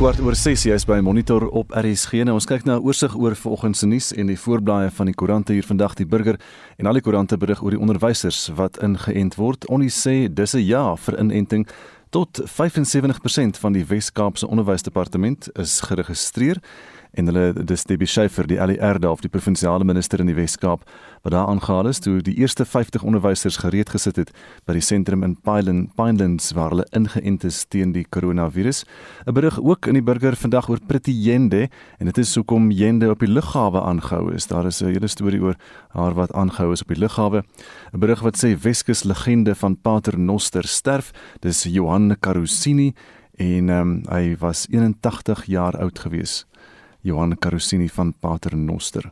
kwart oor 6 jy's by Monitor op RSG. Nou ons kyk na 'n oorsig oor vanoggend se nuus en die voorblaaie van die koerante hier vandag die burger en al die koerante berig oor die onderwysers wat ingeënt word. Onnie sê dis 'n ja vir inenting. Tot 75% van die Wes-Kaapse Onderwysdepartement is geregistreer en hulle dis Debbie Schiefer die ALR daar of die provinsiale minister in die Wes-Kaap wat daar aangehaal is toe die eerste 50 onderwysers gereed gesit het by die sentrum in Pineland Pinelands waar hulle ingeënt is teen die koronavirus. 'n Berig ook in die burger vandag oor Pretty Yende en dit is hoekom Yende op die lughawe aangehou is. Daar is 'n hele storie oor haar wat aangehou is op die lughawe. 'n Berig wat sê Weskus legende van Pater Noster sterf. Dis Johan Carusini en um, hy was 81 jaar oud gewees. Johan Carusini van Pater Noster.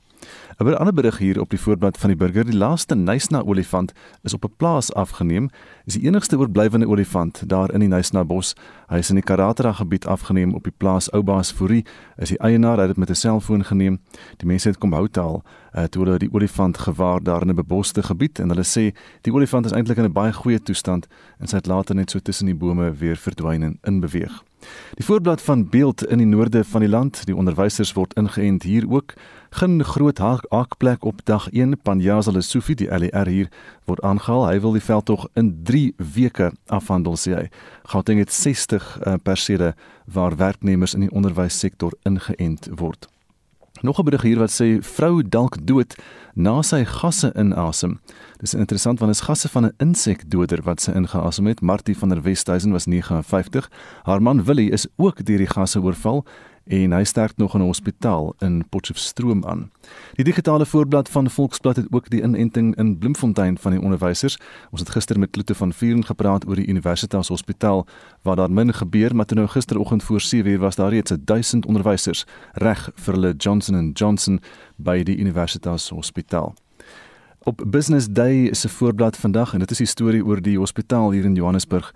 'n Ander berig hier op die voorblad van die burger, die laaste Nysna olifant is op 'n plaas afgeneem. Is die enigste oorblywende olifant daar in die Nysna bos. Hy is in die Karatra gebied afgeneem op die plaas Oubaas Fourie. Is die eienaar het dit met 'n selfoon geneem. Die mense het kom houtel uh, toe hulle die olifant gewaar daar in 'n beboste gebied en hulle sê die olifant is eintlik in 'n baie goeie toestand en sy het later net so tussen die bome weer verdwyn en in beweeg. Die voorblad van beeld in die noorde van die land, die onderwysers word ingeënt hier ook. Geen groot haakplek op dag 1 Panjaza Lesofie die LER hier word aangehaal. Hy wil die veldtog in 3 weke afhandel sê hy. Gauteng het 60 uh, persele waar werknemers in die onderwyssektor ingeënt word. Nog 'n berig hier wat sê vrou dalk dood na sy gasse inasem. Dis interessant want dit is gasse van 'n insekdoder wat sy ingeasem het. Martie van der Westhuizen was 59. Haar man Willie is ook deur die gasse oorval en hy sterk nog in 'n hospitaal in Potchefstroom aan. Die digitale voorblad van Volksblad het ook die inenting in Bloemfontein van die onderwysers. Ons het gister met Kloete van Vuren gepraat oor die Universitas Hospitaal waar daar min gebeur, maar toe nou gisteroggend voor 7:00 was daar reeds 1000 onderwysers reg vir hulle Johnson & Johnson by die Universitas Hospitaal. Op Business Day is 'n voorblad vandag en dit is die storie oor die hospitaal hier in Johannesburg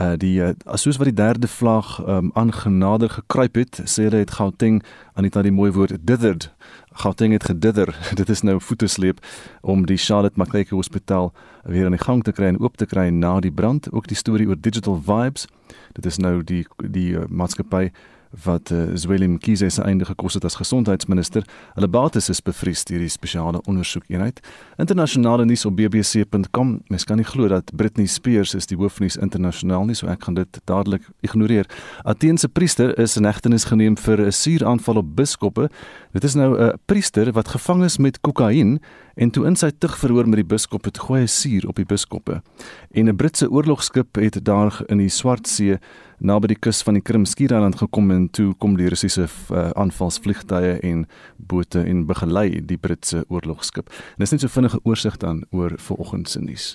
uh die uh, soos wat die derde vlag um aangenader gekruip het sê hulle het Gauteng aan dit na die mooi woord dithered Gauteng het gedither. Dit is nou voete sleep om die Charlotte Macleay Hospitaal weer aan die gang te kry en oop te kry na die brand. Ook die storie oor digital vibes. Dit is nou die die uh, maatskappy wat uh, Zweli Mkhize se einde gekos het as gesondheidsminister. Hulle bates is bevries deur die spesiale ondersoekeenheid. Internasionale nuus op bbc.com. Mens kan nie glo dat Britney Spears is die hoofnuus internasionaal nie, so ek gaan dit dadelik ignoreer. Ateense priester is in hegtenis geneem vir 'n suuraanval op biskoppe. Dit is nou 'n priester wat gevang is met kokain en toe in sy tug verhoor met die biskop het goeie suur op die biskoppe. En 'n Britse oorlogskip het daar in die Swartsee naby die kus van die Krimskiereiland gekom en toe kom die Russiese uh, aanvalsvliegtuie en bote en begelei die Britse oorlogskip. En dis net so vinnige oorsig dan oor vanoggend se nuus.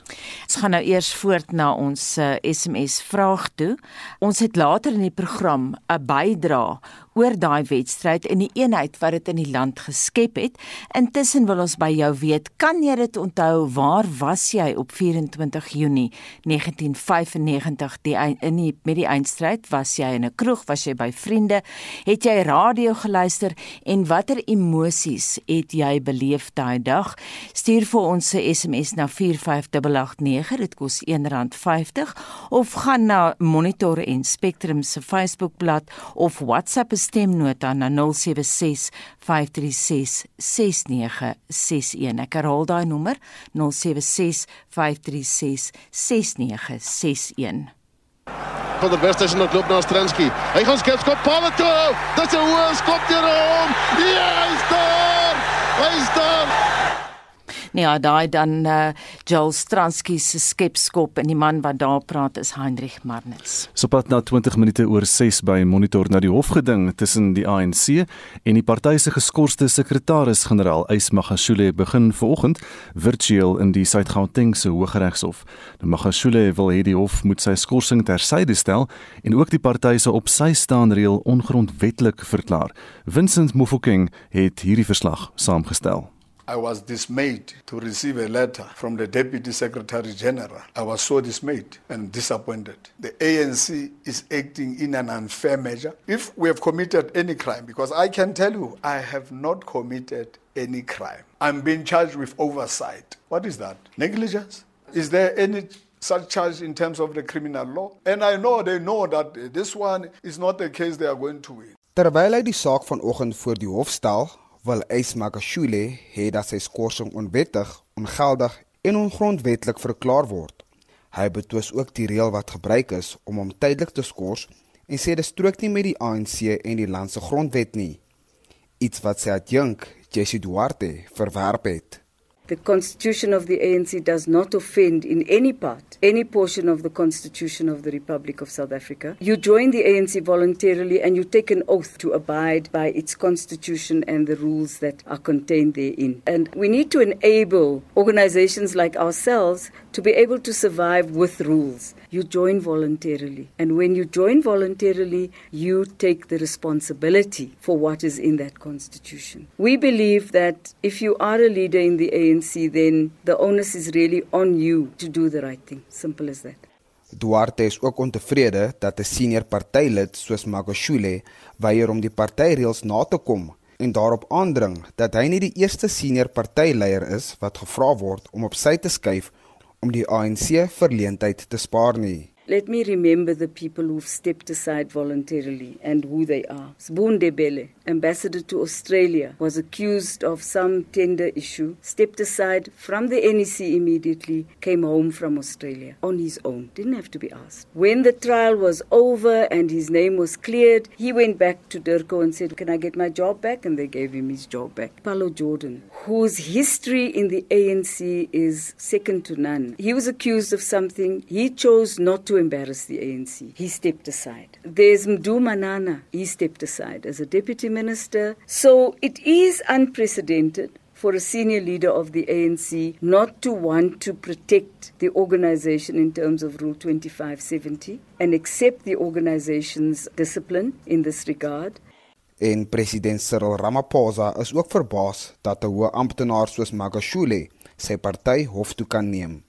Ons gaan nou eers voort na ons uh, eh, SMS vraag toe. Ons het later in die program 'n bydra oor daai wedstryd en die eenheid wat dit in die land geskep het. Intussen wil ons by jou weet, kan jy dit onthou waar was jy op 24 Junie 1995 die in die met die eindstryd? Was jy in 'n kroeg, was jy by vriende? Het jy radio geluister en watter emosies het jy beleef daai dag? Stuur vir ons 'n SMS na 45889, dit kos R1.50 of gaan na Monitor en Spectrum se Facebookblad of WhatsApp stemnota na 076 536 6961. Ek herhaal daai nommer 076 536 6961. Van der Westhuizen het loop na Stransky. Hy gaan skep skop paal toe. Dis 'n hoë skop deur hom. Ja, hy's daar. Hy's daar. Nee, ja, daai dan uh, Joel Stransky se skepskop en die man wat daar praat is Heinrich Marnitz. Sopat na 20 minute oor 6 by monitor na die hofgeding tussen die ANC en die party se geskorste sekretaris-generaal Ys Magashule begin vanoggend virtueel in die Suid-Gautengse Hooggeregshof. Die Magashule wil hê die hof moet sy skorsing tersyde stel en ook die party se op sy staan reël ongrondwettig verklaar. Vincent Mofokeng het hierdie verslag saamgestel. I was dismayed to receive a letter from the Deputy Secretary General. I was so dismayed and disappointed. The ANC is acting in an unfair measure. If we have committed any crime, because I can tell you, I have not committed any crime. I'm being charged with oversight. What is that? Negligence? Is there any such charge in terms of the criminal law. And I know they know that this one is not the case they are going to win. Terwyl hy die saak vanoggend voor die hof stel, wil Ys Magashule hê dat sy skorsing onwettig, ongeldig en ongrondwetlik verklaar word. Hy betwis ook die reël wat gebruik is om hom tydelik te skors en sê dit strook nie met die ANC en die land se grondwet nie. Iets wat sy adjunk, Jessie Duarte, verwerp het. The constitution of the ANC does not offend in any part any portion of the constitution of the Republic of South Africa. You join the ANC voluntarily and you take an oath to abide by its constitution and the rules that are contained therein. And we need to enable organizations like ourselves to be able to survive with rules. You join voluntarily. And when you join voluntarily, you take the responsibility for what is in that constitution. We believe that if you are a leader in the ANC, then the onus is really on you to do the right thing. Simple as that. Duarte is ook ontevrede dat 'n senior partylid soos Magashule weier om die partyreëls na te kom en daarop aandring dat hy nie die eerste senior partyleier is wat gevra word om op sy te skuif om die ANC verleentheid te spaar nie. Let me remember the people who've stepped aside voluntarily and who they are. Sbunde Bele, ambassador to Australia, was accused of some tender issue, stepped aside from the NEC immediately, came home from Australia on his own, didn't have to be asked. When the trial was over and his name was cleared, he went back to Durko and said, Can I get my job back? And they gave him his job back. Paulo Jordan, whose history in the ANC is second to none, he was accused of something. He chose not to embarrass the ANC. He stepped aside. There's Mdu Manana. He stepped aside as a deputy minister. So it is unprecedented for a senior leader of the ANC not to want to protect the organization in terms of Rule 2570 and accept the organization's discipline in this regard. En president Cyril Ramaphosa is ook verbaas dat 'n hoë amptenaar soos Magashule sy party hof toe kan neem.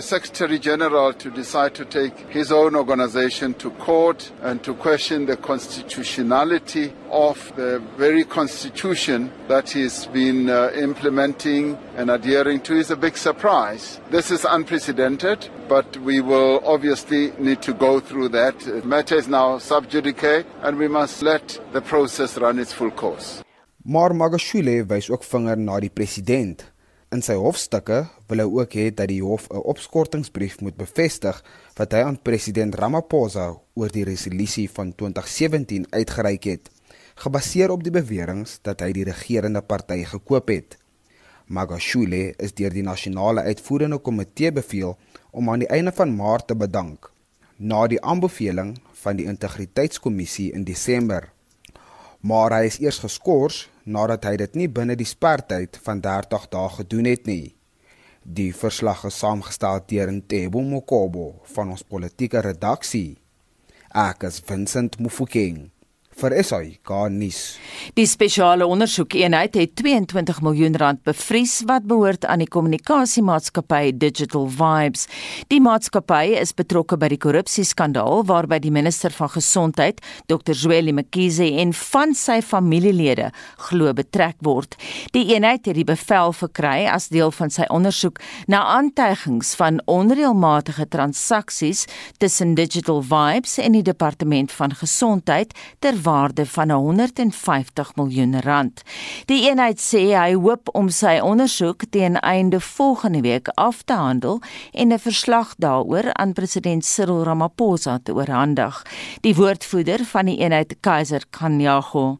A Secretary General to decide to take his own organization to court and to question the constitutionality of the very constitution that he's been uh, implementing and adhering to is a big surprise. This is unprecedented, but we will obviously need to go through that. The matter is now sub judice, and we must let the process run its full course. Maar Magashule wys ook vinger na die president In sy hofstukke wil hy ook hê dat die hof 'n opskortingsbrief moet bevestig wat hy aan president Ramaphosa oor die resolusie van 2017 uitgereik het, gebaseer op die beweringe dat hy die regerende party gekoop het. Magashule is deur die nasionale uitvoerende komitee beveel om aan die einde van Maart te bedank na die aanbeveling van die integriteitskommissie in Desember. Maar hy is eers geskort nadat hy dit nie binne die spertyd van 30 dae gedoen het nie. Die verslag is saamgestel deur Ntebo Mokobo van ons politieke redaksie. Ek is Vincent Mufokeng vir SAI garnis. Die spesiale ondersoekeenheid het 22 miljoen rand bevries wat behoort aan die kommunikasiemaatskappy Digital Vibes. Die maatskappy is betrokke by die korrupsieskandaal waarby die minister van gesondheid, Dr. Zweli Mkhize en van sy familielede glo betrek word. Die eenheid het die bevel verkry as deel van sy ondersoek na aantuigings van onreëlmatige transaksies tussen Digital Vibes en die departement van gesondheid ter waarde van 150 miljoen rand. Die eenheid sê hy hoop om sy ondersoek teen einde volgende week af te handel en 'n verslag daaroor aan president Cyril Ramaphosa te oorhandig. Die woordvoerder van die eenheid Kaiser Kanyago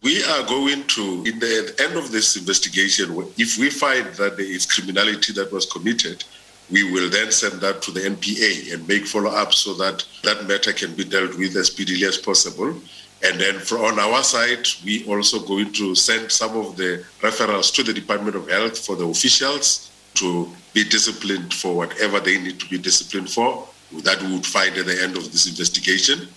We are going to, in the end of this investigation, if we find that there is criminality that was committed, we will then send that to the NPA and make follow up so that that matter can be dealt with as speedily as possible. And then for, on our side, we also going to send some of the referrals to the Department of Health for the officials to be disciplined for whatever they need to be disciplined for. That we would find at the end of this investigation.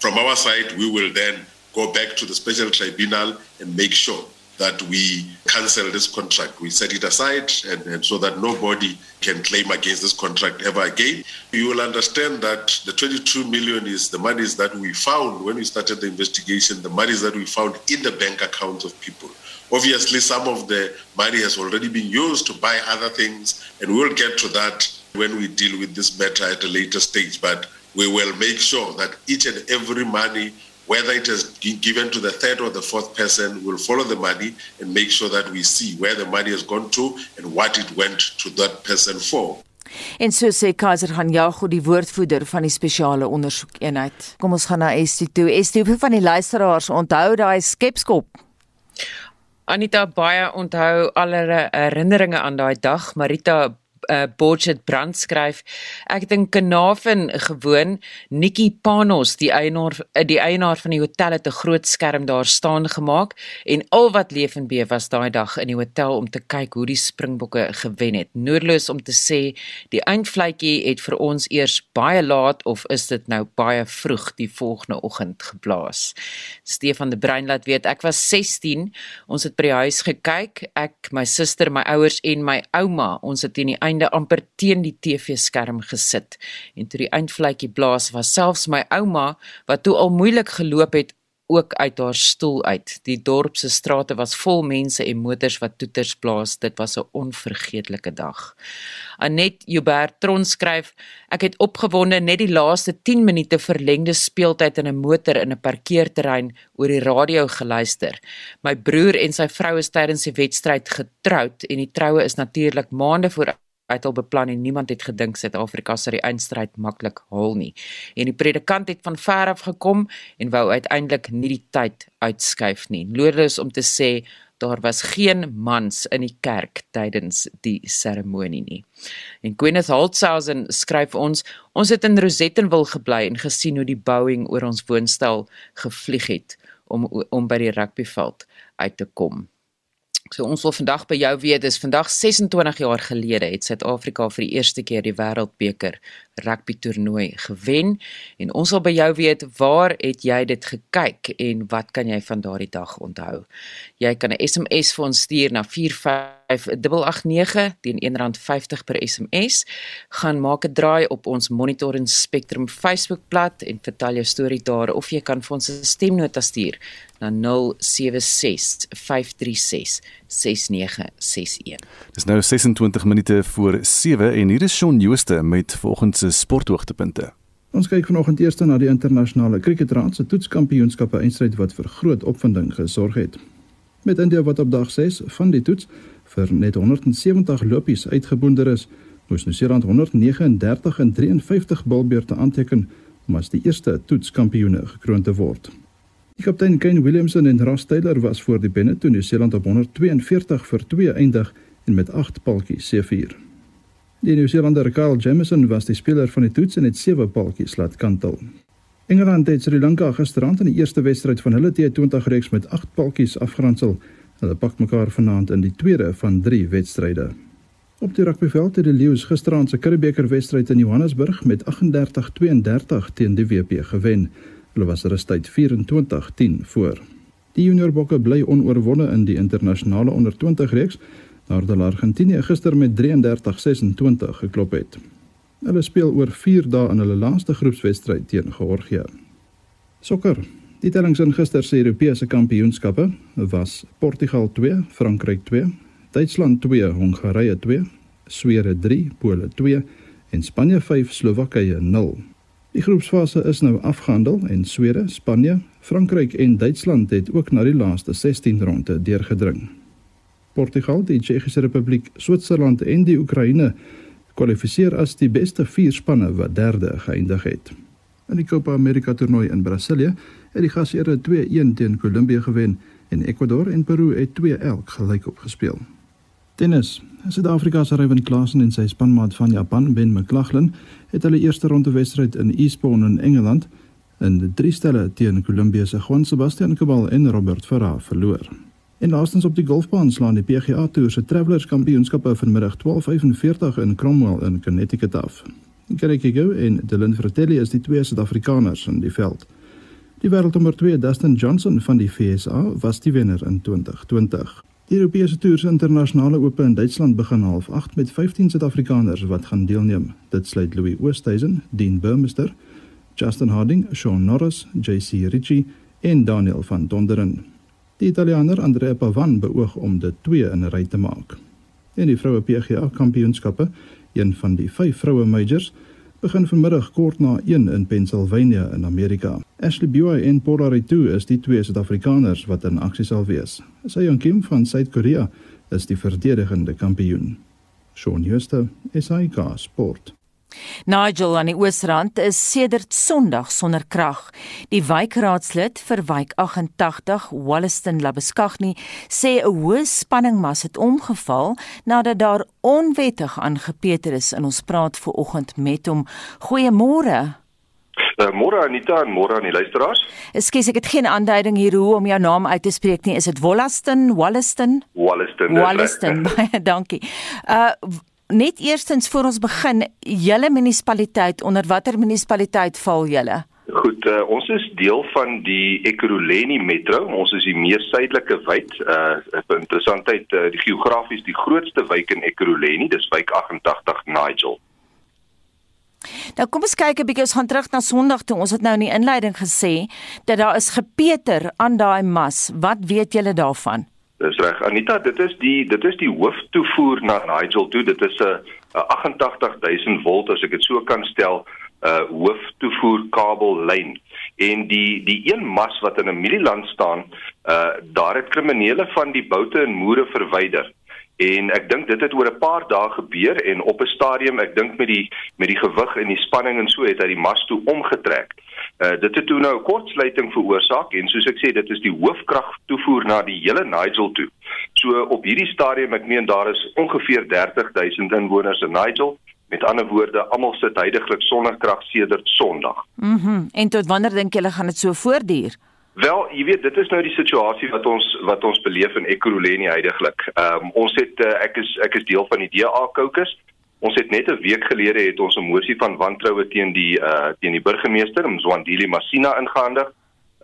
From our side, we will then go back to the special tribunal and make sure that we cancel this contract. We set it aside and, and, so that nobody can claim against this contract ever again. You will understand that the 22 million is the monies that we found when we started the investigation, the monies that we found in the bank accounts of people. Obviously, some of the money has already been used to buy other things, and we'll get to that when we deal with this matter at a later stage. But we will make sure that each and every money, whether it is given to the third or the fourth person, will follow the money and make sure that we see where the money has gone to and what it went to that person for. En so sê Kaiser gaan Jago die woordvoerder van die spesiale ondersoekeenheid. Kom ons gaan na Estie toe. Estie, hoeveel van die luisteraars onthou daai skepskop? Anita baie onthou allerlei herinneringe aan daai dag. Marita uh, Borchet Brand skryf. Ek in Kanaven gewoon Nikki Panos die eienaar uh, die eienaar van die hotel het 'n groot skerm daar staan gemaak en al wat leef en beef was daai dag in die hotel om te kyk hoe die Springbokke gewen het. Noodloos om te sê die eindvletjie het vir ons eers baie laat of is dit nou baie vroeg die volgende oggend geblaas? Stefan de Bruin laat weet ek was 16 ons het by die huis gekyk ek my suster my ouers en my ouma ons het in die einde amper teen die TV-skerm gesit. En toe die eindvletjie blaas, was selfs my ouma wat toe al moeilik geloop het ook uit haar stoel uit. Die dorp se strate was vol mense en motors wat toeters blaas. Dit was 'n onvergeetlike dag. Anet Joubert Tron skryf: Ek het opgewonde net die laaste 10 minute verlengde speeltyd in 'n motor in 'n parkeerterrein oor die radio geluister. My broer en sy vrou is tydens die wedstryd getroud en die troue is natuurlik maande voor uit al beplan en niemand het gedink Suid-Afrika sou die eindstryd maklik haal nie. En die predikant het van ver af gekom en wou uiteindelik nie die tyd uitskuif nie. Loerus om te sê daar was geen mans in die kerk tydens die seremonie nie. En Gwyneth Holtzhausen skryf ons ons het in Rosettenwil gebly en gesien hoe die Boeing oor ons woonstel gevlieg het om om by die rugbyveld uit te kom. So ons wil vandag by jou weet, dis vandag 26 jaar gelede het Suid-Afrika vir die eerste keer die Wêreldbeker rugby toernooi gewen en ons wil by jou weet, waar het jy dit gekyk en wat kan jy van daardie dag onthou? Jy kan 'n SMS vir ons stuur na 45889 teen R1.50 per SMS. Gaan maak 'n draai op ons Monitor en Spectrum Facebookblad en vertel jou storie daar of jy kan vir ons 'n stemnota stuur na 0765366961. Dis nou 26 minute voor 7 en hier is Shaun Jooste met volgens se sporthoogtepunte. Ons kyk vanoggend eers na die internasionale kriketraad se toetskampioenskappe eindstryd wat vir groot opwinding gesorg het. Met India wat op dag 6 van die toets vir net 170 lopies uitgeboonder is, moes Nieu-Seeland 139 en 53 bilbeurte aanteken om as die eerste toetskampioene gekroon te word. Die kaptein Kane Williamson en Ross Taylor was voor die binne toe Nieu-Seeland op 142 vir 2 eindig en met 8 paltjies seëvier. Die Nieu-Seelander Kyle Jamieson was die speler van die toets en het 7 paltjies laat kantel. Engeland het Sri Lanka gisterand in die eerste wedstryd van hulle T20 reeks met 8 paltjies afgeronsel. Hulle pak mekaar vanaand in die tweede van 3 wedstryde. Op die rugbyveld het die Lions gisterand se Curriebeeker wedstryd in Johannesburg met 38-32 teen die WP gewen. Hulle was rustyd 24-10 voor. Die junior bokke bly onoorwonde in die internasionale onder 20 reeks nadat Argentinië gister met 33-26 geklop het. Hulle speel oor 4 dae in hulle laaste groepswedstryd teen Georgië. Sokker. Die tellings in gister se Europese kampioenskappe was Portugal 2, Frankryk 2, Duitsland 2, Hongarye 2, Swede 3, Pole 2 en Spanje 5, Slowakye 0. Die groepsfase is nou afgehandel en Swede, Spanje, Frankryk en Duitsland het ook na die laaste 16 ronde deurgedring. Portugal, die Tsjechiese Republiek, Switserland en die Oekraïne kwalifiseer as die beste vier spanne wat derde geëindig het. In die Copa America toernooi in Brasilië het die gasheer 2-1 teen Kolumbie gewen en Ecuador en Peru het 2-1 gelyk opgespeel. Tennis. Suid-Afrika se Ryan Klassen en sy spanmaat van Japan, Ben McLaughlin, het hulle eerste ronde wedstryd in Eastbourne in Engeland in drie stelle teen Kolumbie se Juan Sebastian Cabal en Robert Farah verloor. En laastens op die golfbaan slaan die PGA Tour se Travelers Kampioenskappe vanmiddag 12:45 in Cromwell in Connecticut af. Gary Kigo en Dylan Fratelli is die twee Suid-Afrikaners in die veld. Die wêreldnommer 2 Dustin Johnson van die VSA was die wenner in 2020. Die Europese Tour se internasionale ope in Duitsland begin half 8 met 15 Suid-Afrikaners wat gaan deelneem. Dit sluit Louis Oosthuizen, Dean Burmester, Justin Harding, Sean Norris, JC Ritchie en Daniel van Donderen. Die Italianer Andrea Pavan beoog om dit twee in 'n ry te maak. In die vroue PGA kampioenskappe Een van die 5 vroue majors begin vanmiddag kort na 1 in Pennsylvania in Amerika. Ashley Buy en Paula Ritu is die twee Suid-Afrikaners wat in aksie sal wees. Sion Kim van Suid-Korea is die verdedigende kampioen. Shaun Schuster, SAK Sport. Nigel aan die Oosrand is sedert Sondag sonder krag. Die wijkraadslid vir wijk 88, Walliston Labeskagni, sê 'n hoë spanningmas het omgeval nadat daar onwettig aangepeter is in ons praat ver oggend met hom. Goeiemôre. Uh, môre Anita en môre aan die luisteraars. Ekskuus, ek het geen aanduiding hier hoe om jou naam uit te spreek nie. Is dit Wollaston, Walliston? Walliston. Walliston. Baie dankie. Uh net eerstens voor ons begin, julle munisipaliteit, onder watter munisipaliteit val julle? Goed, uh, ons is deel van die Ekurhuleni Metro. Ons is die mees suidelike wijk. Uh interessantheid, uh, die geografies die grootste wijk in Ekurhuleni, dis wijk 88 Nigel. Nou kom ons kyk 'n bietjie ons gaan terug na Sondag toe. Ons het nou in die inleiding gesê dat daar is gepeter aan daai mas. Wat weet julle daarvan? Dis reg. Anita, dit is die dit is die hooftoevoer na Nigel toe. Dit is 'n 88000 volt as ek dit so kan stel, 'n uh, hooftoevoer kabellyn. En die die een mas wat in 'n mielieland staan, uh daar het kriminele van die boute en moere verwyder. En ek dink dit het oor 'n paar dae gebeur en op 'n stadium, ek dink met die met die gewig en die spanning en so het hy die mas toe omgetrek. Uh, dit het toe nou 'n kortsluiting veroorsaak en soos ek sê dit is die hoofkrag toevoer na die hele Nigel toe. So op hierdie stadium ek meen daar is ongeveer 30000 inwoners in Nigel. Met ander woorde, almal sit heidaglik sonder krag sedert Sondag. Mhm. Mm en tot wanneer dink julle gaan dit so voortduur? Wel, jy weet, dit is nou die situasie wat ons wat ons beleef in Ekurhuleni heidaglik. Ehm um, ons het uh, ek is ek is deel van die DA caucus. Ons het net 'n week gelede het ons 'n mosie van wantroue teen die uh teen die burgemeester Mzwandile Masina ingehandig.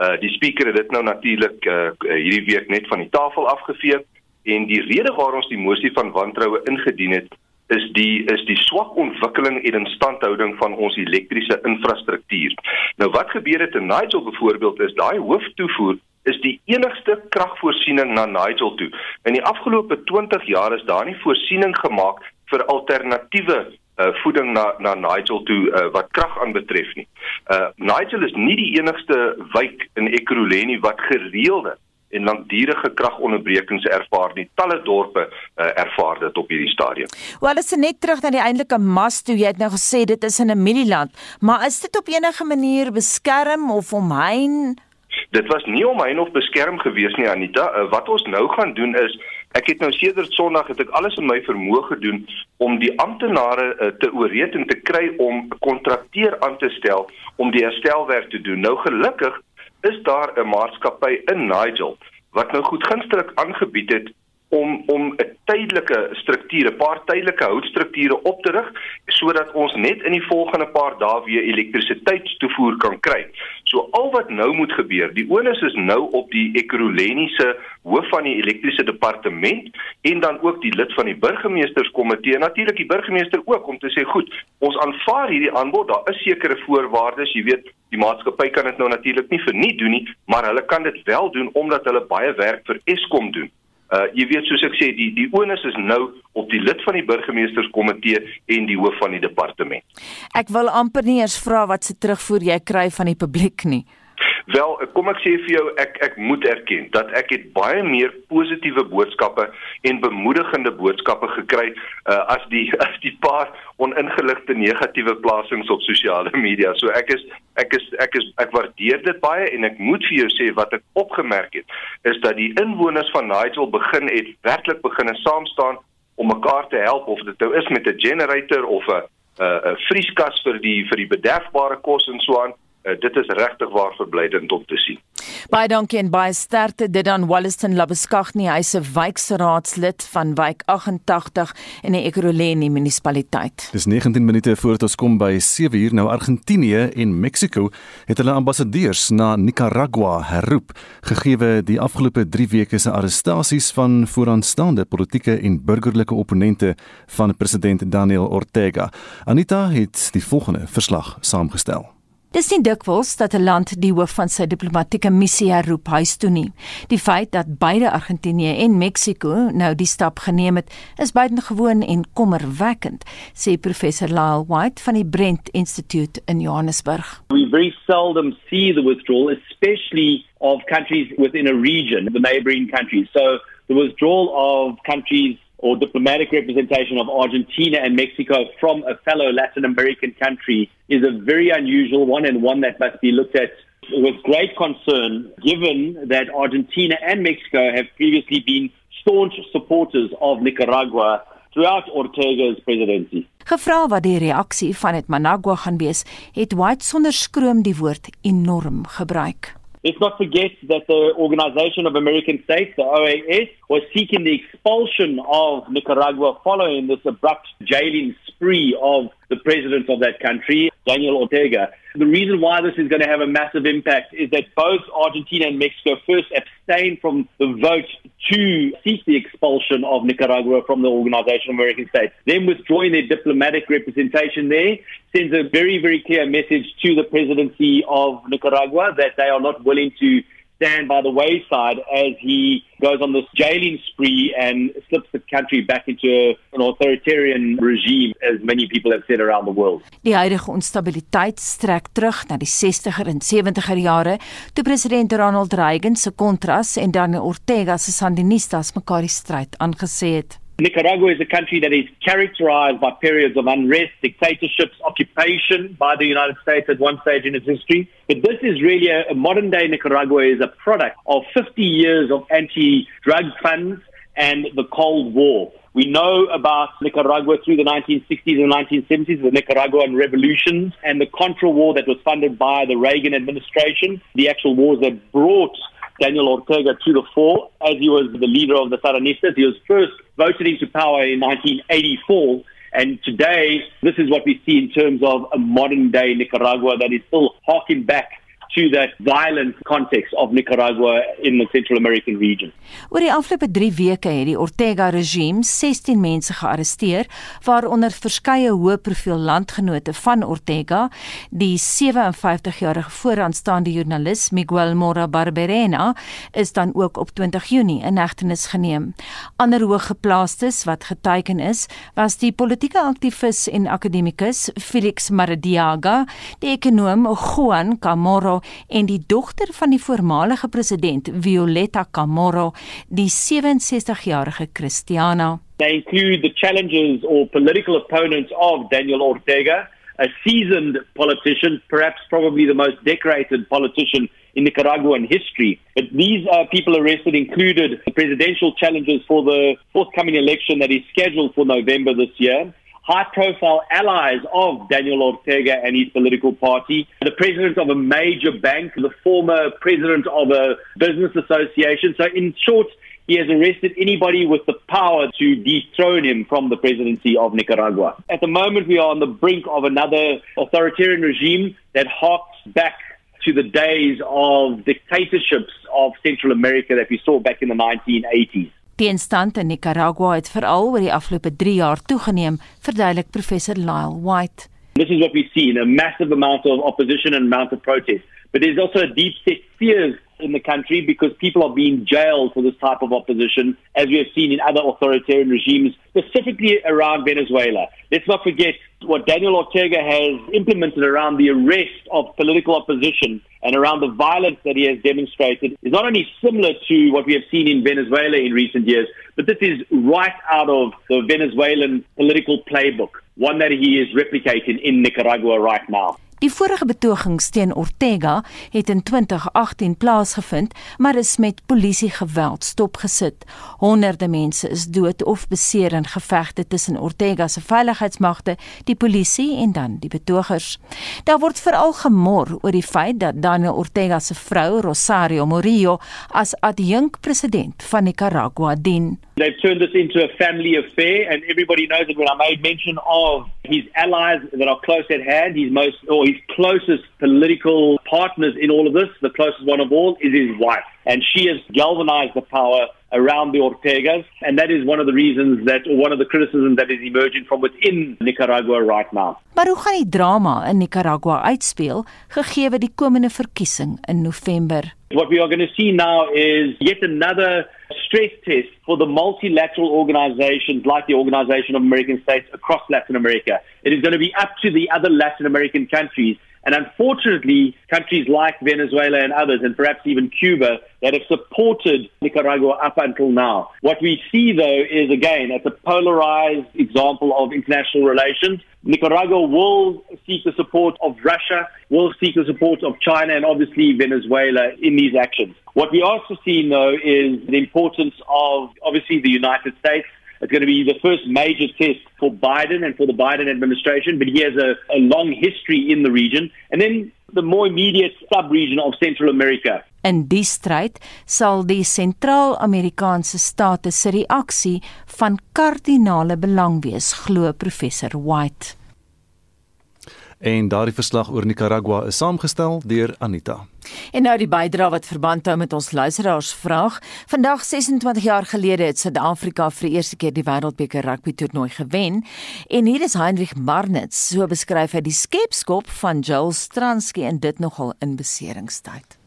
Uh die spreker het dit nou natuurlik uh hierdie week net van die tafel afgevee en die rede waarom ons die mosie van wantroue ingedien het is die is die swak ontwikkeling en instandhouding van ons elektriese infrastruktuur. Nou wat gebeur het in Nigel byvoorbeeld is daai hooftoevoer is die enigste kragvoorsiening na Nigel toe. In die afgelope 20 jaar is daar nie voorsiening gemaak vir alternatiewe uh, voeding na na Nigel toe uh, wat krag aanbetref nie. Uh Nigel is nie die enigste wijk in Ekurhuleni wat gereelde en langdurige kragonderbrekings ervaar nie. Talle dorpe uh, ervaar dit op hierdie stadium. Wel, as jy net terug na die eintlike mas toe, jy het nou gesê dit is in 'n mielieland, maar is dit op enige manier beskerm of omheind? Dit was nie omheind of beskerm gewees nie Anita. Uh, wat ons nou gaan doen is Ek het nou sedert Sondag het ek alles in my vermoë gedoen om die amptenare uh, te ooreed en te kry om 'n kontrakteur aan te stel om die herstelwerk te doen. Nou gelukkig is daar 'n maatskappy in Nigel wat nou goed gunstig aangebied het om om 'n tydelike struktuur, 'n paar tydelike houtstrukture op te rig sodat ons net in die volgende paar dae weer elektrisiteitstoevoer kan kry. So al wat nou moet gebeur, die onus is nou op die Ekurhuleniese hoof van die elektriese departement en dan ook die lid van die burgemeesterskomitee en natuurlik die burgemeester ook om te sê goed, ons aanvaar hierdie aanbod, daar is sekere voorwaardes, jy weet, die maatskappy kan dit nou natuurlik nie verniet doen nie, maar hulle kan dit wel doen omdat hulle baie werk vir Eskom doen. Uh jy weet soos ek sê die die onus is nou op die lid van die burgemeesterskomitee en die hoof van die departement. Ek wil amper nie eers vra wat se terugvoer jy kry van die publiek nie. Wel, kom ek sê vir jou, ek ek moet erken dat ek het baie meer positiewe boodskappe en bemoedigende boodskappe gekry uh, as die as die paar oningeligte negatiewe plasings op sosiale media. So ek is ek is ek is ek waardeer dit baie en ek moet vir jou sê wat ek opgemerk het is dat die inwoners van Nigel begin het werklik begine saam staan om mekaar te help of dit nou is met 'n generator of 'n 'n vrieskas vir die vir die bederfbare kos en so aan uh, dit is regtig waar verblydend om te sien. Baie dankie en baie sterkte dit aan Walliston Labeskagni, hy's 'n wijkraadslid van wijk 88 in die Ekurhuleni munisipaliteit. Dis 19 minute voor ons kom by 7 uur nou Argentinië en Mexiko het hulle ambassadeurs na Nicaragua herroep gegee die afgelope 3 weke se arrestasies van vooraanstaande politieke en burgerlike opponente van president Daniel Ortega. Anita het die volgende verslag saamgestel. Dis nie dikwels dat 'n land die hoof van sy diplomatieke missie herroep huis toe nie. Die feit dat beide Argentinië en Mexiko nou die stap geneem het, is buitengewoon en kommerwekkend, sê professor Lyle White van die Brent Institute in Johannesburg. We very seldom see the withdrawal, especially of countries within a region, the neighboring countries. So the withdrawal of countries or diplomatic representation of Argentina and Mexico from a fellow Latin American country is a very unusual one and one that must be looked at with great concern, given that Argentina and Mexico have previously been staunch supporters of Nicaragua throughout Ortega's presidency. Gevra wat die reaksie van dit Managua gaan wees, het White sonder skroom die woord enorm gebruik. Let's not forget that the Organization of American States, the OAS, was seeking the expulsion of Nicaragua following this abrupt jailing spree of the president of that country, Daniel Ortega. The reason why this is going to have a massive impact is that both Argentina and Mexico first abstained from the vote to seek the expulsion of Nicaragua from the Organization of American States. Then withdrawing their diplomatic representation there sends a very, very clear message to the presidency of Nicaragua that they are not willing to stand by the wayside as he goes on this jailing spree and slips the country back into an authoritarian regime as many people have said around the world. Die huidige onstabiliteit strek terug na die 60er en 70er jare toe president Ronald Reagan se kontras en dan Ortega se sandinistas mekaar die stryd aangesê het. Nicaragua is a country that is characterized by periods of unrest, dictatorships, occupation by the United States at one stage in its history. But this is really a, a modern day Nicaragua is a product of 50 years of anti-drug funds and the Cold War. We know about Nicaragua through the 1960s and 1970s, the Nicaraguan revolutions, and the Contra War that was funded by the Reagan administration, the actual wars that brought Daniel Ortega to the fore as he was the leader of the Sandinistas. He was first voted into power in 1984. And today, this is what we see in terms of a modern day Nicaragua that is still harking back to that violent context of Nicaragua in the Central American region. Oor die afgelope 3 weke het die Ortega regime 16 mense gearresteer, waaronder verskeie hoë profiel landgenote van Ortega, die 57-jarige vooraanstaande joernalis Miguel Mora Barberena is dan ook op 20 Junie in hegtenis geneem. Ander hoëgeplaastes wat geteken is, was die politieke aktivis en akademikus Felix Maradiaga, die ekonom Juan Camorro en die dogter van die voormalige president Violeta Camorro, die 67-jarige Cristiana. They include the challenges or political opponents of Daniel Ortega, a seasoned politician, perhaps probably the most decorated politician in Nicaraguan history. But these uh, people arrested included the presidential challenges for the forthcoming election that is scheduled for November this year high profile allies of Daniel Ortega and his political party, the president of a major bank, the former president of a business association. So, in short, he has arrested anybody with the power to dethrone him from the presidency of Nicaragua. At the moment, we are on the brink of another authoritarian regime that harks back to the days of dictatorships of Central America that we saw back in the 1980s. Teenstand in Nicaragua het veral oor die afgelope 3 jaar toegeneem, verduidelik professor Lyle White. This is what we see in a massive amount of opposition and amount of protest. But there's also a deep set fears in the country because people are being jailed for this type of opposition, as we have seen in other authoritarian regimes, specifically around Venezuela. Let's not forget what Daniel Ortega has implemented around the arrest of political opposition and around the violence that he has demonstrated is not only similar to what we have seen in Venezuela in recent years, but this is right out of the Venezuelan political playbook, one that he is replicating in Nicaragua right now. Die vorige betogings teen Ortega het in 2018 plaasgevind, maar is met polisie geweld stopgesit. Honderde mense is dood of beseer in gevegte tussen Ortega se veiligheidsmagte, die polisie en dan die betogers. Daar word veral gemor oor die feit dat Daniel Ortega se vrou, Rosario Murillo, as adjunkpresident van Nicaragua dien. They've turned this into a family affair, and everybody knows that when I made mention of his allies that are close at hand, his most or his closest political partners in all of this, the closest one of all is his wife. And she has galvanized the power around the Ortegas. And that is one of the reasons that, or one of the criticisms that is emerging from within Nicaragua right now. Maar hoe gaan die drama in Nicaragua uitspeel gegee die komende verkiesing in November? What we are going to see now is yet another stress test for the multilateral organizations like the Organization of American States across Latin America. It is going to be up to the other Latin American countries And unfortunately, countries like Venezuela and others, and perhaps even Cuba, that have supported Nicaragua up until now. What we see, though, is again, it's a polarized example of international relations. Nicaragua will seek the support of Russia, will seek the support of China, and obviously Venezuela in these actions. What we also see, though, is the importance of obviously the United States It's going to be the first major test for Biden and for the Biden administration, but he has a, a long history in the region. And then the more immediate sub-region of Central America. In die stryd sal die Sentraal-Amerikaanse state se reaksie van kardinale belang wees, glo professor White. En daardie verslag oor Nicaragua is saamgestel deur Anita. En nou die bydrae wat verband hou met ons luisteraars vraag. Vandag 26 jaar gelede het Suid-Afrika vir die eerste keer die Wêreldbeker rugby toernooi gewen. En hier is Heinrich Marnitz, so beskryf hy die skepskop van Joel Stransky en dit nogal in beseringstyd.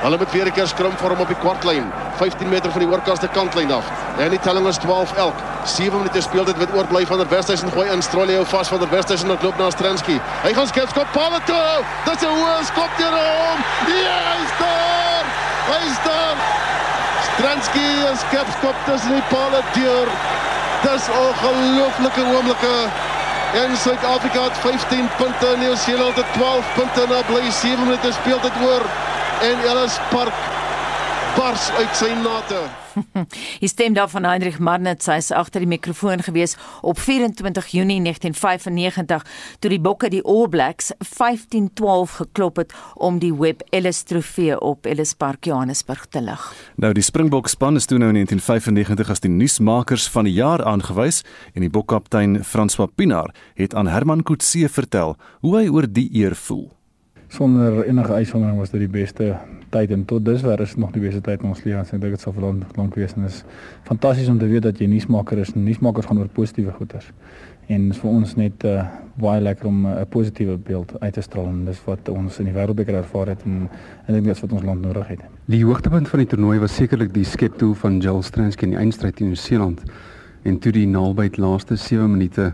Hulle moet weer 'n keer skrum vorm op die kwartlyn. 15 meter van die oorkaste kantlyn af. En die telling is 12 elk. 7 minute speel dit met oorbly van der Westhuizen gooi in Strolio vas van der Westhuizen en loop na Stransky. Hy gaan skep skop paal toe. Dis 'n hoë skop deur hom. Ja, hy's daar. Hy's daar. Stransky skep skop tussen die paal deur. Dis ongelooflike oomblikke. En Suid-Afrika het 15 punte, Nieu-Seeland het 12 punte na bly 7 minute speel dit oor en Ellis Park bars uit sy nate. Hy stem daar van Heinrich Marnet sy is agter die mikrofoon gewees op 24 Junie 1995 toe die Bokke die All Blacks 15-12 geklop het om die Webb Ellis trofee op Ellis Park Johannesburg te lig. Nou die Springbok span is toe nou in 1995 as die nuusmakers van die jaar aangewys en die bokkaptein François Pinaar het aan Herman Kutse vertel hoe hy oor die eer voel sonder enige uitsondering was dit die beste tyd en tot dusver is nog die beste tyd in ons lewe. Ek dink dit sal vir lank lank wees en is fantasties om te weet dat jy nuusmaker is. Nuusmakers gaan oor positiewe goeders. En is vir ons net uh, baie lekker om eh, 'n uh, positiewe beeld uit te straal en dis wat ons in die wêreldbeker ervaar het en en dit wat ons land nodig het. Die hoogtepunt van die toernooi was sekerlik die skeptoe van Jill Stransky in die eindstryd teen Nieu-Seeland en toe die naalbyt laaste 7 minute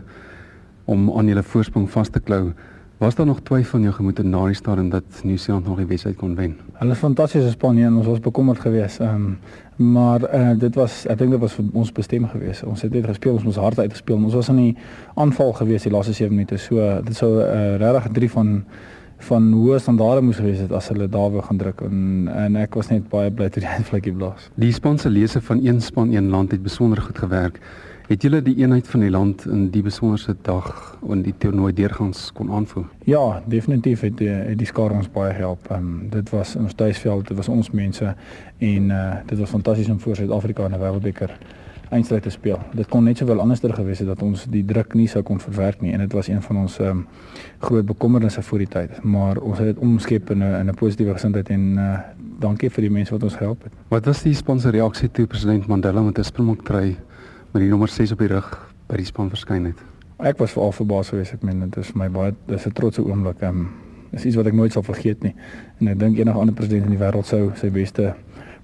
om aan hulle voorsprong vas te klou. Was daar nog twyfel in jou gemoed in daardie stadium dat Nieu-Seeland nog die wedstryd kon wen? Hulle fantastiese span en ons was bekommerd geweest. Ehm um, maar uh, dit was ek dink dit was vir ons bestem geweest. Ons het net gespeel, ons moes hard uitgespeel. Ons was in die aanval geweest die laaste 7 minute. So dit sou uh, regtig 3 van van hoë standaarde moes gewees het as hulle daar wou gaan druk en en ek was net baie bly toe die eindvlakkie blaas. Die span se lese van een span een land het besonder goed gewerk. Het julle die eenheid van die land in die besonderse dag in die toernooi deurgangs kon aanvoer? Ja, definitief het die, het die skaar ons baie gehelp. Um, dit was ons tuisveld, dit was ons mense en uh, dit was fantasties om voor Suid-Afrika in 'n wêreldbeker eindstryd te speel. Dit kon net sowel anderster gewees het dat ons die druk nie sou kon verwerk nie en dit was een van ons um, groot bekommernisse voor die tyd, maar ons het dit omskep in 'n in 'n positiewe gesindheid en uh, dankie vir die mense wat ons gehelp het. Wat was die sponsor reaksie toe president Mandela met 'n Springbok trui met die nommer 6 op die rug by die span verskyn het. Ek was veral verbaas geweest. Ek meen dit is vir my baie dis 'n trotse oomblik. Ehm um, dis iets wat ek nooit sal vergeet nie. En ek dink enige ander president in die wêreld sou sy beste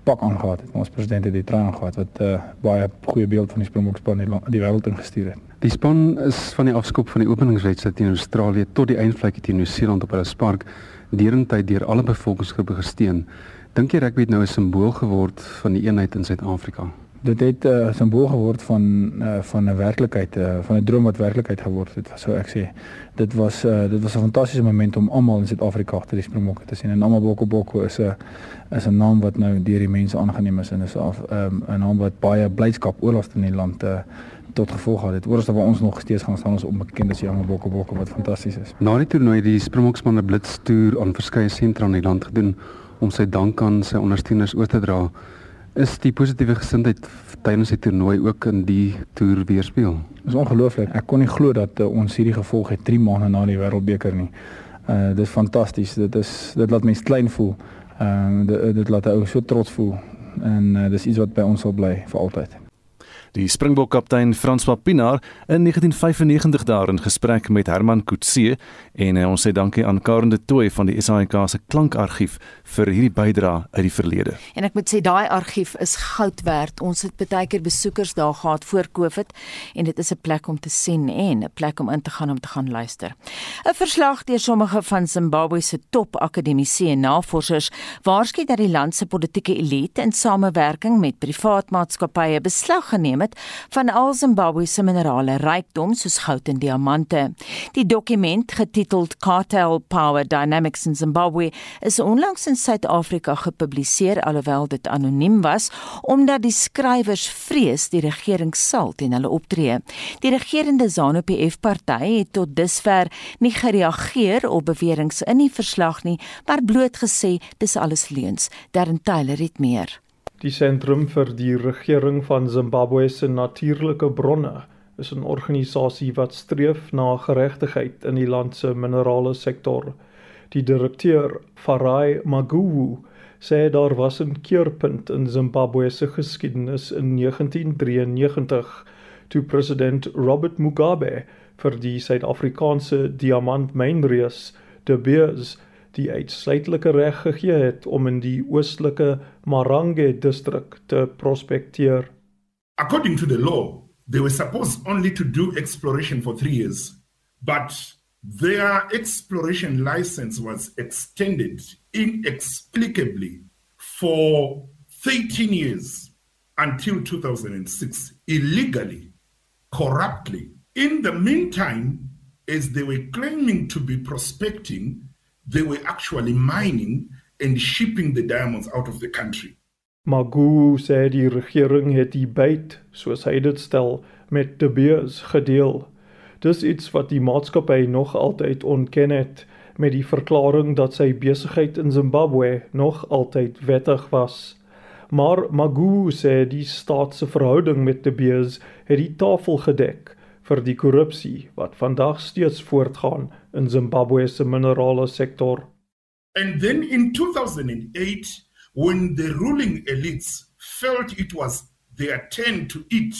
pak aangehad het. Ons president het die trui aangehad wat 'n uh, baie goeie beeld van die Springbok span in die, die wêreld ingestuur het. Die span is van die afskop van die openingswedstryd teen Australië tot die eindvlakkie teen Nieu-Seeland op Ellis Park derentyd deur alle bevolkingsgroepe gesteun. Dink jy rugby het nou 'n simbool geword van die eenheid in Suid-Afrika? Dit het 'n uh, eh, simbool geword van uh, van 'n werklikheid uh, van 'n droom wat werklikheid geword het. So ek sê dit was uh, dit was 'n fantastiese moment om almal in Suid-Afrika agter die Springbokke te sien. En almal Bokkobokko is 'n is 'n naam wat nou deur die mense aangeneem is en is 'n um, naam wat baie blydskap oorlas in die land uh, tot gevolg gehad het. Oorste waar ons nog steeds gaan staan ons onbekend as die Ame Bokkobokko wat fantasties is. Na die toernooi die Springbokspan 'n blitstoer aan verskeie sentra in die land gedoen om sy dank aan sy ondersteuners oor te dra. Is die positiewe gesindheid tydens die toernooi ook in die toer weerspieël? Dit is ongelooflik. Ek kon nie glo dat uh, ons hierdie gevolg het 3 maande na die Wêreldbeker nie. Uh dit is fantasties. Dit is dit laat mense klein voel. Ehm uh, dit, dit laat ou so trots voel en uh, dis iets wat by ons sal bly vir altyd. Die Springbok kaptein François Pinaar in 1995 daar in gesprek met Herman Kutse en uh, ons sê dankie aan Karen de Tooy van die SAIK se klankargief vir hierdie bydrae uit die verlede. En ek moet sê daai argief is goud werd. Ons het baie keer besoekers daar gehad voor Covid en dit is 'n plek om te sien en 'n plek om in te gaan om te gaan luister. 'n Verslag deur sommige van Zimbabwe se top akademici en navorsers waarsku dat die land se politieke elite in samewerking met privaat maatskappye beslag geneem het van al Zimbabwe se minerale rykdom soos goud en diamante. Die dokument getiteld Cartel Power Dynamics in Zimbabwe is onlangs in Suid-Afrika gepubliseer alhoewel dit anoniem was omdat die skrywers vrees die regering sal teen hulle optree. Die regerende ZANU-PF party het tot dusver nie gereageer op beweringe in die verslag nie, maar bloot gesê dis alles leuns. Darren Taylor het meer. Die sentrum vir die regering van Zimbabwe se natuurlike bronne is 'n organisasie wat streef na geregtigheid in die land se minerale sektor. Die direkteur, Farai Maguwu, sê daar was 'n keerpunt in Zimbabwe se geskiedenis in 1993 toe president Robert Mugabe vir die Suid-Afrikaanse diamantmynreus De Beers die uitsluitlike reg gegee het om in die oostelike Marange te prospekteer. According to the law, they were supposed only to do exploration for 3 years, but their exploration license was extended inexplicably for 13 years until 2006 illegally, corruptly. In the meantime, as they were claiming to be prospecting, they were actually mining and shipping the diamonds out of the country. Magu sê die regering het die byt, soos hy dit stel, met De Beers gedeel. Dis iets wat die maatskappy nog altyd ontken het met die verklaring dat sy besigheid in Zimbabwe nog altyd wettig was. Maar Magu sê die staat se verhouding met De Beers het die tafel gedek vir die korrupsie wat vandag steeds voortgaan in Zimbabwe se minerale sektor. And then in 2008 when the ruling elites felt it was their turn to eat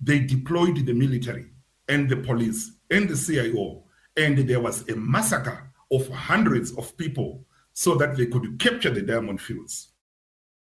they deployed the military and the police and the CIO and there was a massacre of hundreds of people so that they could capture the diamond fields.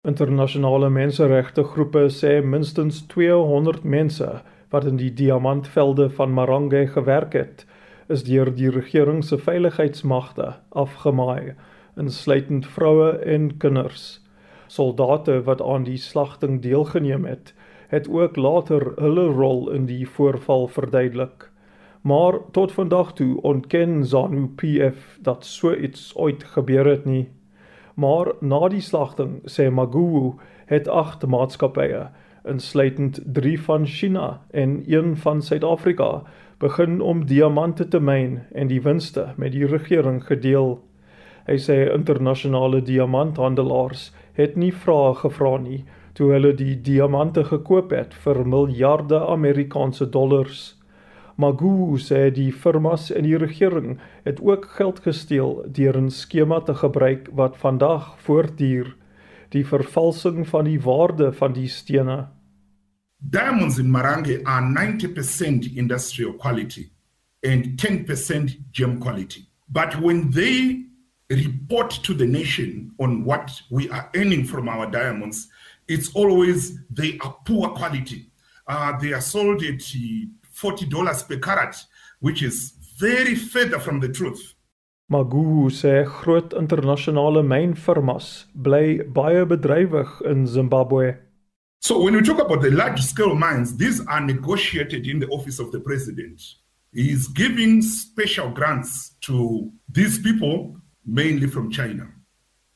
Internasionale menseregte groepe sê minstens 200 mense wat in die diamantvelde van Marange gewerk het, is deur die regering se veiligheidsmagte afgemaai, insluitend vroue en kinders. Soldate wat aan die slagting deelgeneem het, het ook later hulle rol in die voorval verduidelik. Maar tot vandag toe ontken ZANU-PF dat so iets ooit gebeur het nie. Maar na die slagting, sê Maguwu, het agt maatskappye insluitend 3 van China en 1 van Suid-Afrika begin om diamante te myn en die winste met die regering gedeel. Hy sê internasionale diamanthandelaars het nie vrae gevra nie toe hulle die diamante gekoop het vir miljarde Amerikaanse dollars. Magu sê die firmas en die regering het ook geld gesteel deur 'n skema te gebruik wat vandag voortduur, die vervalsing van die waarde van die stene. Diamonds in Marange are 90% industrial quality and 10% gem quality. But when they report to the nation on what we are earning from our diamonds, it's always they are poor quality. Uh, they are sold at $40 per carat, which is very further from the truth. Magu sê groot internasionale mynfirmas bly baie bedrywig in Zimbabwe. So when we talk about the large scale mines, these are negotiated in the office of the president. He is giving special grants to these people, mainly from China.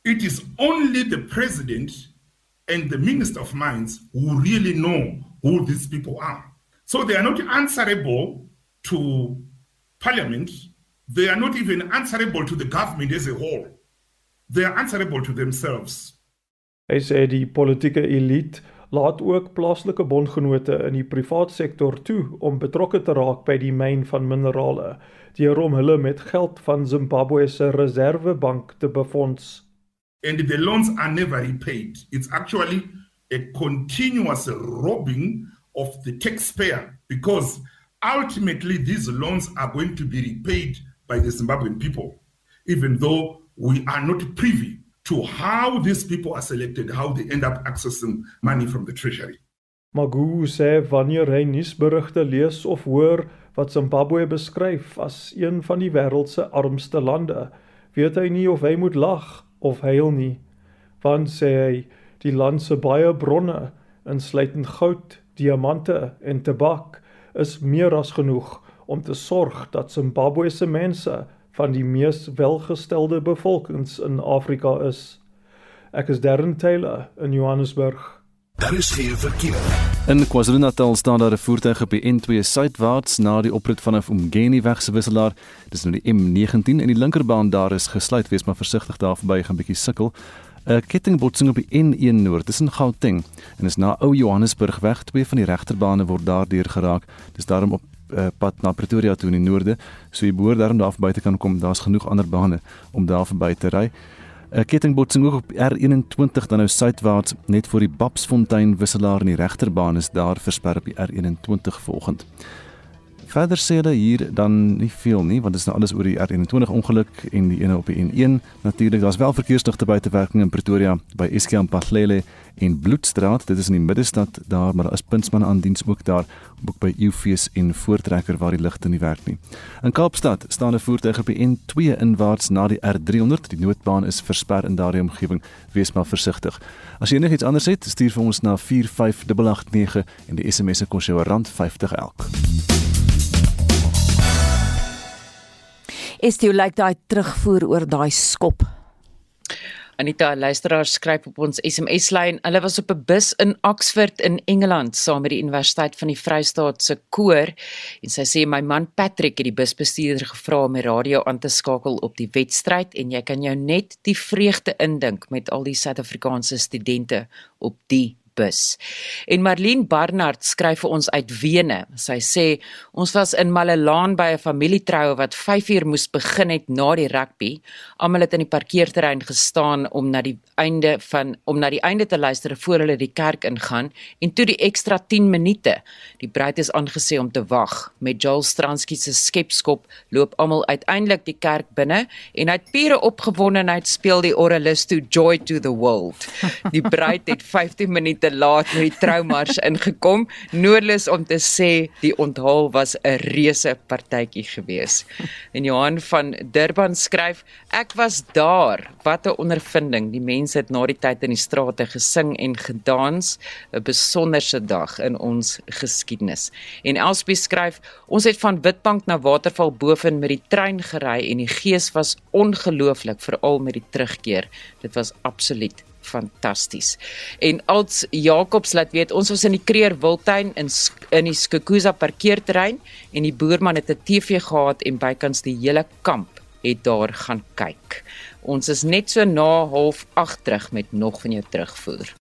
It is only the president and the minister of mines who really know who these people are. So they are not answerable to parliament. They are not even answerable to the government as a whole. They are answerable to themselves. Hy politieke elite laat ook plaaslike bondgenote in die privaat sektor toe om betrokke te raak by die myn van minerale deur om hulle met geld van Zimbabwe se reservebank te befonds. and the loans are never repaid. It's actually a continuous robbing of the taxpayer because ultimately these loans are going to be repaid by the Zimbabwean people, even though we are not privy to how these people are selected, how they end up accessing money from the treasury. Magu sê wanneer hy nuusberigte lees of hoor wat Zimbabwe beskryf as een van die wêreld se armste lande, weet hy nie of hy moet lag of huil nie. Want sê hy, die land se baie bronne, insluitend goud, diamante en tabak, is meer as genoeg om te sorg dat Zimbabwe se mense van die mees welgestelde bevolkings in Afrika is. Ek is Darren Taylor in Johannesburg. Daar is geen verkeer. In KwaZulu-Natal staan daar 'n voertuig op die N2 suidwaarts na die oprit vanaf Umgeni weg se wisselaar. Dis nou die M19 en die linkerbaan daar is gesluit. Wees maar versigtig daar verby, gaan bietjie sukkel. 'n Kettingbotsing op die N1 noord tussen Gauteng en is na Ou Johannesburg weg. Twee van die regterbane word daardeur geraak. Dis daarom op uh, pad na Pretoria toe in die noorde. So jy behoort daarom daar verby te kan kom. Daar's genoeg ander bane om daar verby te ry. 'n Kettingbotsing ook op R21 dan nou suidwaarts net voor die Babsfontein wisselaar in die regterbaan is daar versper op die R21 volgend. Verder sê hulle hier dan nie veel nie want dit is nou alles oor die R21 ongeluk en die ene op die N1 natuurlik daar's wel verkeersligte buitewerking in Pretoria by Eskiam Pathlele en Bloedstraat dit is in die middestad daar maar daar is puntsman aan diens ook daar ook by Eufees en Voortrekker waar die ligte nie werk nie. In Kaapstad staan 'n voertuig op die N2 inwaarts na die R300 die noodbaan is versper in daardie omgewing wees maar versigtig. As jy enigiets anders het stuur vir ons na 45889 en die SMS se kos jou R50 elk. Is dit like daai terugvoer oor daai skop? Anita luisteraar skryf op ons SMS lyn. Hulle was op 'n bus in Oxford in Engeland saam met die Universiteit van die Vrystaat se koor en sy sê my man Patrick het die busbestuurder gevra om die radio aan te skakel op die wedstryd en jy kan jou net die vreugde indink met al die Suid-Afrikaanse studente op die bus. En Marlene Barnard skryf vir ons uit Wene. Sy sê ons was in Malelaan by 'n familietroue wat 5 uur moes begin het na die rugby. Almal het in die parkeerterrein gestaan om na die einde van om na die einde te luister voor hulle die kerk ingaan en toe die ekstra 10 minute. Die bruid is aangesê om te wag. Met Joel Stransky se skepskop loop almal uiteindelik die kerk binne en uit pure opgewondenheid speel die orgelis to joy to the world. Die bruid het 15 minute te laat met die troumars ingekom. Noodlus om te sê die onthaal was 'n reuse partytjie gewees. En Johan van Durban skryf: Ek was daar. Wat 'n ondervinding. Die mense het na die tyd in die strate gesing en gedans. 'n Besonderse dag in ons geskiedenis. En Elspie skryf: Ons het van Witbank na Waterval boven met die trein gery en die gees was ongelooflik veral met die terugkeer. Dit was absoluut fantasties. En als Jacobs laat weet, ons was in die Kreer Wildtuin in in die Skukuza parkeerterrein en die boerman het 'n TV gehad en bykans die hele kamp het daar gaan kyk. Ons is net so na 08:30 terug met nog van jou terugvoer.